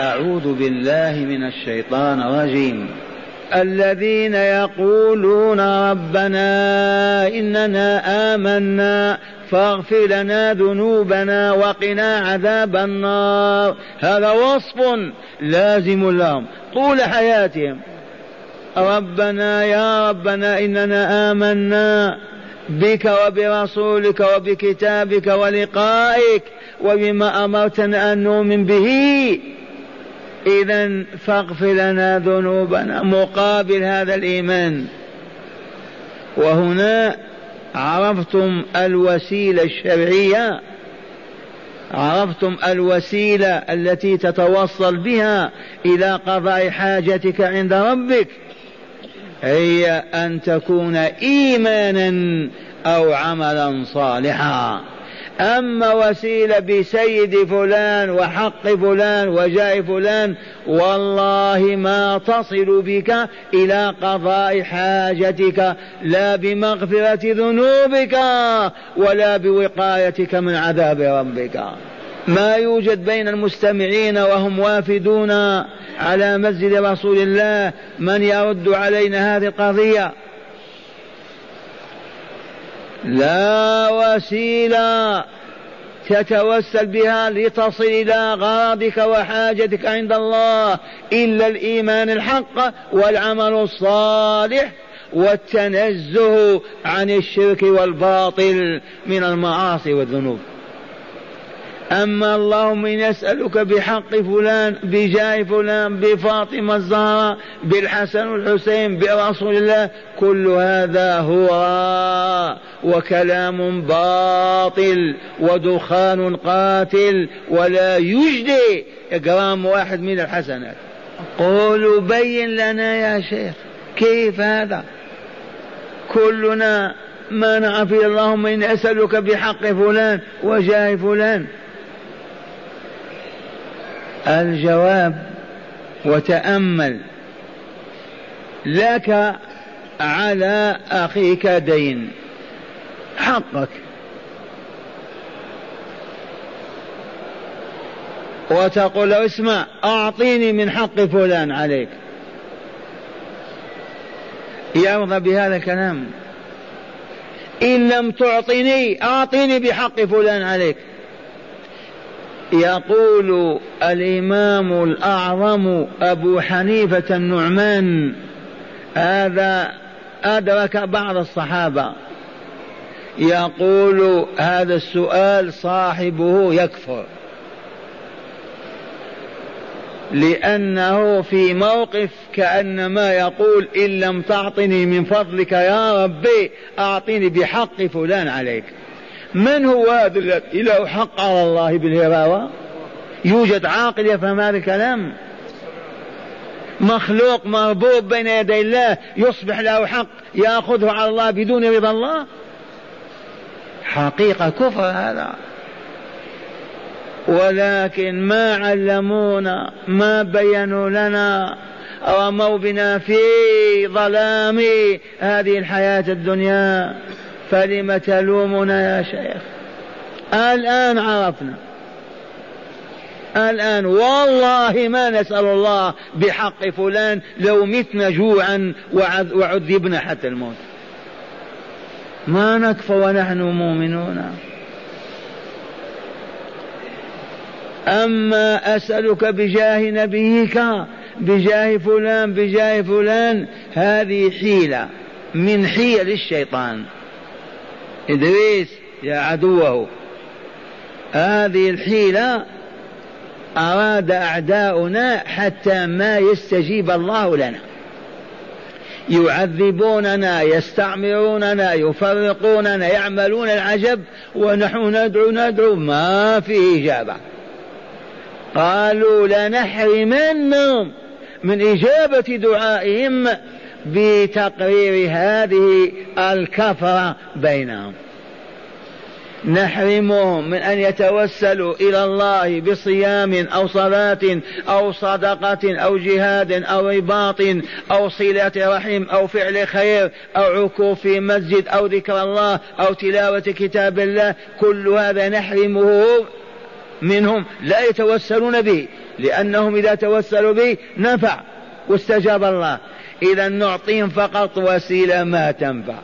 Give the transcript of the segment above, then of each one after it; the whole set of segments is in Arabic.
أعوذ بالله من الشيطان الرجيم. الذين يقولون ربنا إننا آمنا فاغفر لنا ذنوبنا وقنا عذاب النار. هذا وصف لازم لهم طول حياتهم. ربنا يا ربنا إننا آمنا بك وبرسولك وبكتابك ولقائك وبما أمرتنا أن نؤمن به. إذا فاغفر لنا ذنوبنا مقابل هذا الإيمان. وهنا عرفتم الوسيلة الشرعية. عرفتم الوسيلة التي تتوصل بها إلى قضاء حاجتك عند ربك. هي أن تكون إيمانا أو عملا صالحا. أما وسيلة بسيد فلان وحق فلان وجاه فلان والله ما تصل بك إلى قضاء حاجتك لا بمغفرة ذنوبك ولا بوقايتك من عذاب ربك. ما يوجد بين المستمعين وهم وافدون على مسجد رسول الله من يرد علينا هذه القضية. لا وسيلة تتوسل بها لتصل إلى غرضك وحاجتك عند الله إلا الإيمان الحق والعمل الصالح والتنزه عن الشرك والباطل من المعاصي والذنوب. أما اللهم إن أسألك بحق فلان بجاه فلان بفاطمة الزهراء بالحسن والحسين برسول الله كل هذا هو. وكلام باطل ودخان قاتل ولا يجدي. جرام واحد من الحسنات. قولوا بين لنا يا شيخ كيف هذا؟ كلنا ما نعرف اللهم إن أسألك بحق فلان وجاه فلان. الجواب وتأمل لك على أخيك دين حقك. وتقول له اسمع أعطيني من حق فلان عليك. يرضى بهذا الكلام. إن لم تعطني أعطيني بحق فلان عليك. يقول الإمام الأعظم أبو حنيفة النعمان هذا أدرك بعض الصحابة. يقول هذا السؤال صاحبه يكفر. لأنه في موقف كأنما يقول إن لم تعطني من فضلك يا ربي أعطني بحق فلان عليك. من هو هذا الذي له حق على الله بالهراوة؟ يوجد عاقل يفهم هذا الكلام؟ مخلوق مربوب بين يدي الله يصبح له حق يأخذه على الله بدون رضا الله؟ حقيقة كفر هذا. ولكن ما علمونا ما بينوا لنا رموا بنا في ظلام هذه الحياة الدنيا. فلم تلومنا يا شيخ؟ الآن عرفنا. الآن والله ما نسأل الله بحق فلان لو متنا جوعا وعذبنا حتى الموت. ما نكفى ونحن مؤمنون. أما أسألك بجاه نبيك بجاه فلان بجاه فلان هذه حيلة من حيل الشيطان. إدريس يا عدوه. هذه الحيلة أراد أعداؤنا حتى ما يستجيب الله لنا. يعذبوننا يستعمروننا يفرقوننا يعملون العجب ونحن ندعو ندعو ما في إجابة. قالوا لنحرمنهم من إجابة دعائهم بتقرير هذه الكفرة بينهم. نحرمهم من أن يتوسلوا إلى الله بصيام أو صلاة أو صدقة أو جهاد أو رباط أو صلة رحم أو فعل خير أو عكوف في مسجد أو ذكر الله أو تلاوة كتاب الله. كل هذا نحرمه منهم لا يتوسلون به لأنهم إذا توسلوا به نفع واستجاب الله. إذا نعطيهم فقط وسيلة ما تنفع.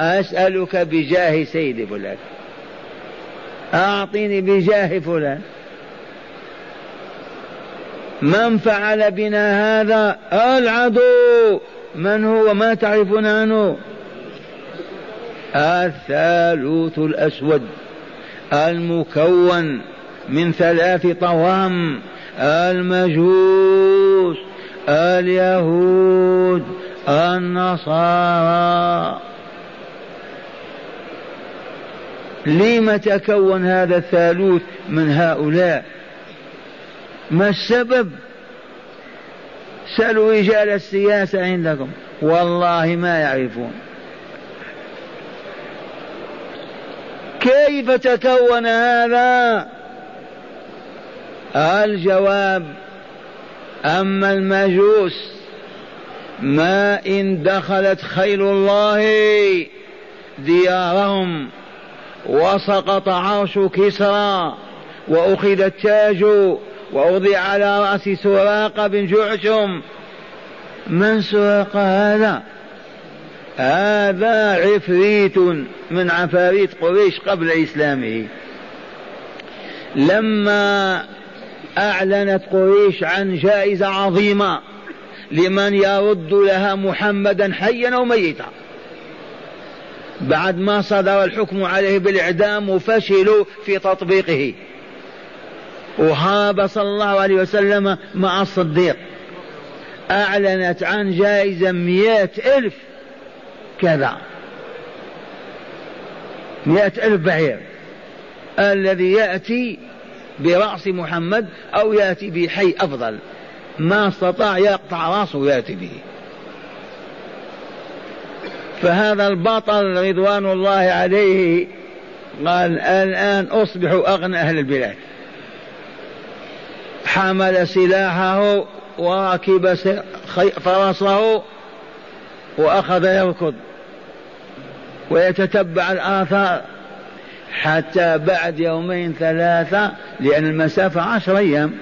أسألك بجاه سيد فلان. أعطيني بجاه فلان. من فعل بنا هذا؟ العدو. من هو ما تعرفون عنه؟ الثالوث الأسود. المكون من ثلاث طوام. المجوس اليهود النصارى. لم تكون هذا الثالوث من هؤلاء؟ ما السبب؟ سألوا رجال السياسة عندكم والله ما يعرفون. كيف تكون هذا؟ الجواب أما المجوس ما إن دخلت خيل الله ديارهم وسقط عرش كسرى وأخذ التاج ووضع على رأس سراق بن جعشم. من سراق هذا؟ هذا عفريت من عفاريت قريش قبل إسلامه. لما أعلنت قريش عن جائزة عظيمة لمن يرد لها محمدا حيا أو ميتا. بعد ما صدر الحكم عليه بالإعدام وفشلوا في تطبيقه. وهاب صلى الله عليه وسلم مع الصديق. أعلنت عن جائزة مئة ألف كذا. مئة ألف بعير. الذي يأتي برأس محمد أو يأتي بحي أفضل. ما استطاع يقطع رأسه ويأتي به. فهذا البطل رضوان الله عليه قال الآن أصبح أغنى أهل البلاد. حمل سلاحه وركب فرسه وأخذ يركض. ويتتبع الآثار. حتى بعد يومين ثلاثة لأن المسافة عشر أيام.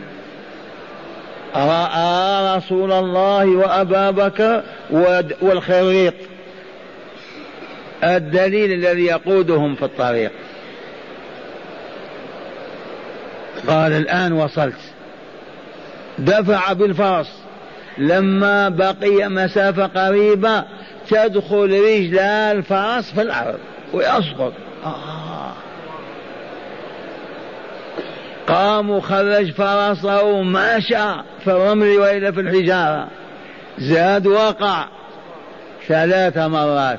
رأى رسول الله وأبا بكر والخريط الدليل الذي يقودهم في الطريق. قال الآن وصلت. دفع بالفرس. لما بقي مسافة قريبة تدخل رجل الفرس في الأرض ويسقط. آه. قام وخرج فرسه ومشى في الرمل وإلى في الحجارة. زاد وقع ثلاث مرات.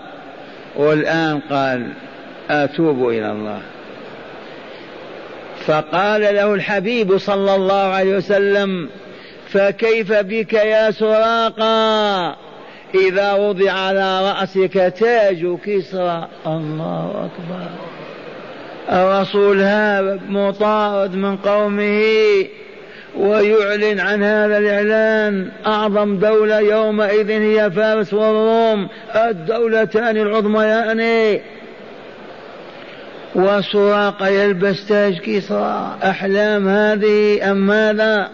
والآن قال أتوب إلى الله. فقال له الحبيب صلى الله عليه وسلم فكيف بك يا سراقا؟ إذا وضع على رأسك تاج كسرى. الله أكبر. الرسول هذا مطارد من قومه ويعلن عن هذا الإعلان. أعظم دولة يومئذ هي فارس والروم الدولتان العظميان. وسراق يلبس تاج كسرى أحلام هذه أم ماذا؟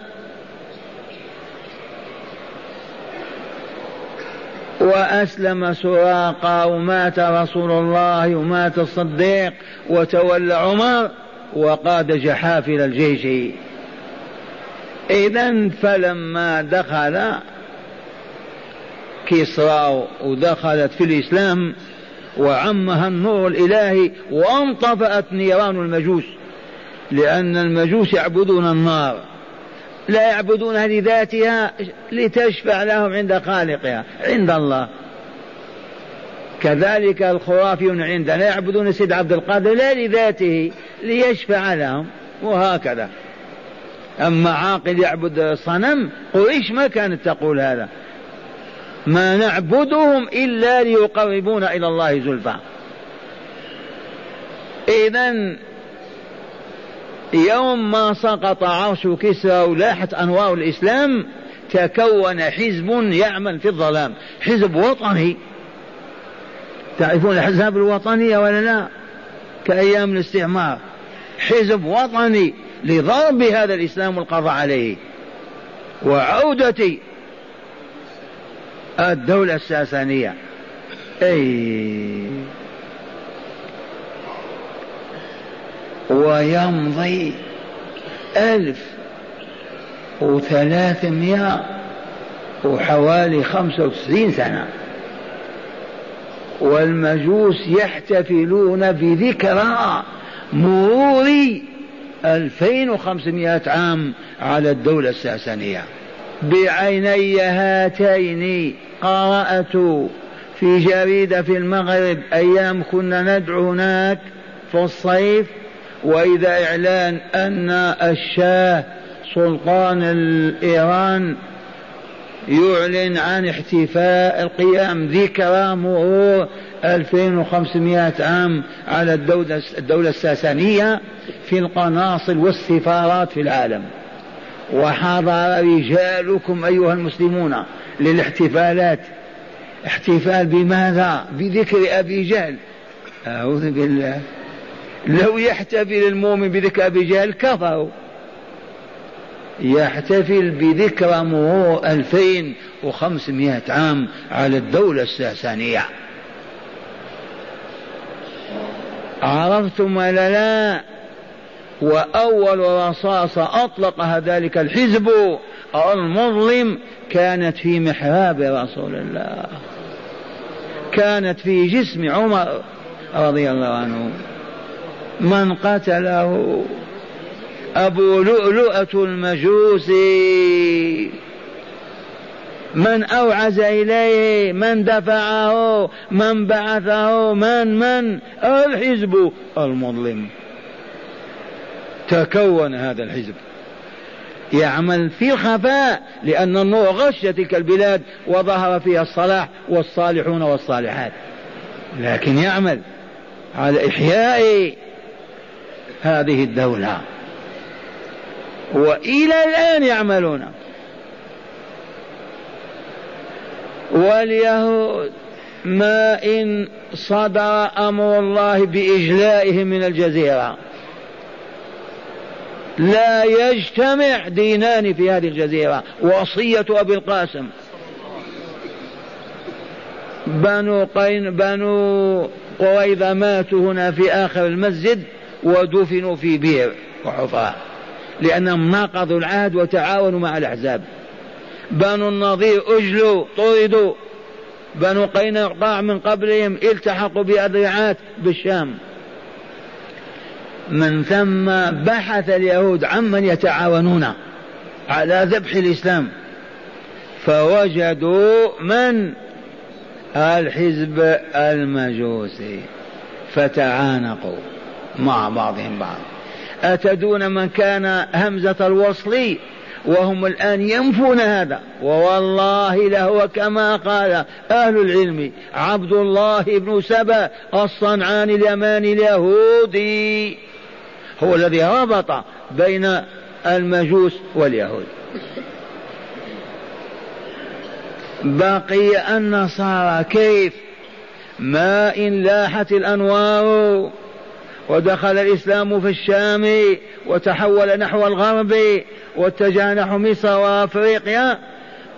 وأسلم سراقا ومات رسول الله ومات الصديق وتولى عمر وقاد جحافل الجيش. إذا فلما دخل كسرى ودخلت في الإسلام وعمها النور الإلهي وانطفأت نيران المجوس لأن المجوس يعبدون النار. لا يعبدونها لذاتها لتشفع لهم عند خالقها عند الله. كذلك الخرافيون عندنا يعبدون سيد عبد القادر لا لذاته ليشفع لهم وهكذا. أما عاقل يعبد صنم قريش ما كانت تقول هذا. ما نعبدهم إلا ليقربونا إلى الله زلفى. إذا يوم ما سقط عرش كسرى ولاحت أنوار الإسلام تكون حزب يعمل في الظلام. حزب وطني. تعرفون الأحزاب الوطنية ولا لا؟ كأيام الاستعمار. حزب وطني لضرب هذا الإسلام والقضاء عليه. وعودة الدولة الساسانية. أي. ويمضي ألف وثلاثمائة وحوالي خمسة وتسعين سنة. والمجوس يحتفلون بذكرى مرور ألفين وخمسمائة عام على الدولة الساسانية. بعيني هاتين قرأت في جريدة في المغرب أيام كنا ندعو هناك في الصيف وإذا إعلان أن الشاه سلطان الإيران يعلن عن احتفاء القيام ذكرى مرور 2500 عام على الدولة, الدولة الساسانية في القناصل والسفارات في العالم. وحضر رجالكم أيها المسلمون للاحتفالات. احتفال بماذا؟ بذكر أبي جهل. أعوذ بالله. لو يحتفل المؤمن بذكر أبي جهل كفروا يحتفل بذكرى مرور 2500 عام على الدولة الساسانية. عرفتم ولا لا؟ وأول رصاصة أطلقها ذلك الحزب المظلم كانت في محراب رسول الله. كانت في جسم عمر رضي الله عنه. من قتله أبو لؤلؤة المجوسي. من أوعز إليه من دفعه من بعثه من من؟ الحزب المظلم. تكون هذا الحزب. يعمل في الخفاء لأن النور غش تلك البلاد وظهر فيها الصلاح والصالحون والصالحات. لكن يعمل على إحياء هذه الدولة. وإلى الآن يعملون. واليهود ما إن صدر أمر الله بإجلائهم من الجزيرة. لا يجتمع دينان في هذه الجزيرة. وصية أبي القاسم. بنو قين بنو قريظة ماتوا هنا في آخر المسجد. ودفنوا في بئر وحفرة لأنهم ناقضوا العهد وتعاونوا مع الأحزاب. بنو النظير أجلوا طردوا. بنو قينقاع من قبلهم التحقوا بأذرعات بالشام. من ثم بحث اليهود عمن يتعاونون على ذبح الإسلام. فوجدوا من؟ الحزب المجوسي. فتعانقوا. مع بعضهم بعض. أتدون من كان همزة الوصل وهم الآن ينفون هذا؟ ووالله لهو كما قال أهل العلم. عبد الله بن سبأ الصنعاني اليماني اليهودي. هو الذي ربط بين المجوس واليهود. بقي النصارى كيف؟ ما إن لاحت الأنوار. ودخل الإسلام في الشام وتحول نحو الغرب واتجه نحو مصر وأفريقيا.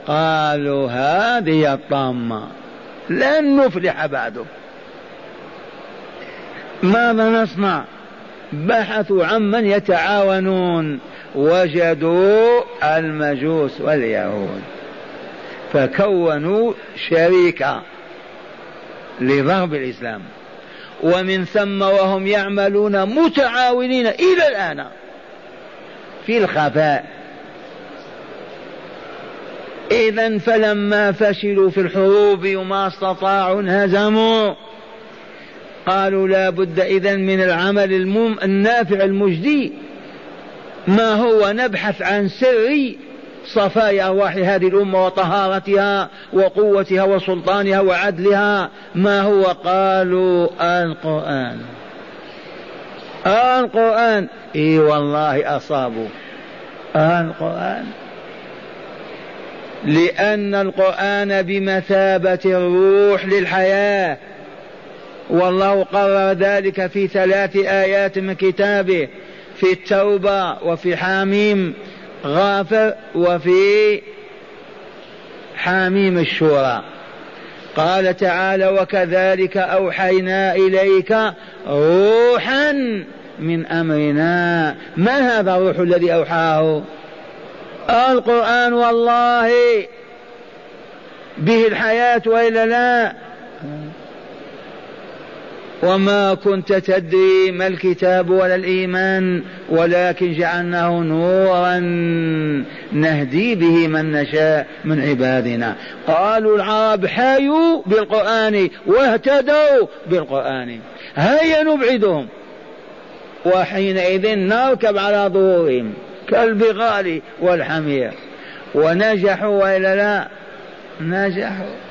قالوا هذه الطامة. لن نفلح بعده. ماذا نصنع؟ بحثوا عمن يتعاونون. وجدوا المجوس واليهود. فكونوا شريكة لضرب الإسلام. ومن ثم وهم يعملون متعاونين إلى الآن في الخفاء. إذا فلما فشلوا في الحروب وما استطاعوا انهزموا قالوا لا بد إذا من العمل المم النافع المجدي. ما هو؟ نبحث عن سر صفايا أرواح هذه الأمة وطهارتها وقوتها وسلطانها وعدلها ما هو؟ قالوا القرآن. القرآن. إي والله أصابوا. القرآن. لأن القرآن بمثابة الروح للحياة. والله قرر ذلك في ثلاث آيات من كتابه في التوبة وفي حاميم غافر وفي حاميم الشورى. قال تعالى وكذلك أوحينا إليك روحا من أمرنا. ما هذا الروح الذي أوحاه؟ القرآن والله به الحياة وإلا لا. وما كنت تدري ما الكتاب ولا الإيمان ولكن جعلناه نورا نهدي به من نشاء من عبادنا. قالوا العرب حيوا بالقرآن واهتدوا بالقرآن. هيا نبعدهم. وحينئذ نركب على ظهورهم كالبغال والحمير. ونجحوا وإلا لا؟ نجحوا.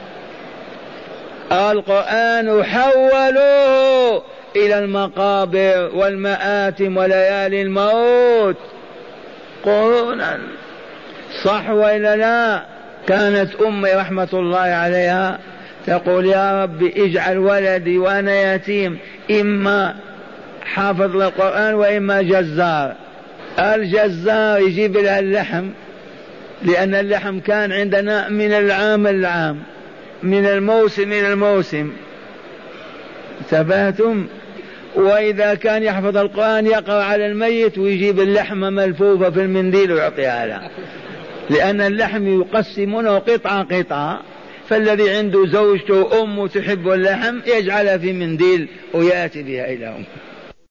القرآن حولوه إلى المقابر والمآتم وليالي الموت. قرونا. صح وإلا لا؟ كانت أمي رحمة الله عليها تقول يا رب اجعل ولدي وأنا يتيم إما حافظ للقرآن وإما جزار. الجزار يجيب لها اللحم لأن اللحم كان عندنا من العام العام. من الموسم إلى الموسم. انتبهتم؟ وإذا كان يحفظ القرآن يقرأ على الميت ويجيب اللحمة ملفوفة في المنديل ويعطيها له. لأن اللحم يقسمونه قطعة قطعة. فالذي عنده زوجته أمه تحب اللحم يجعلها في منديل ويأتي بها إلى أمه.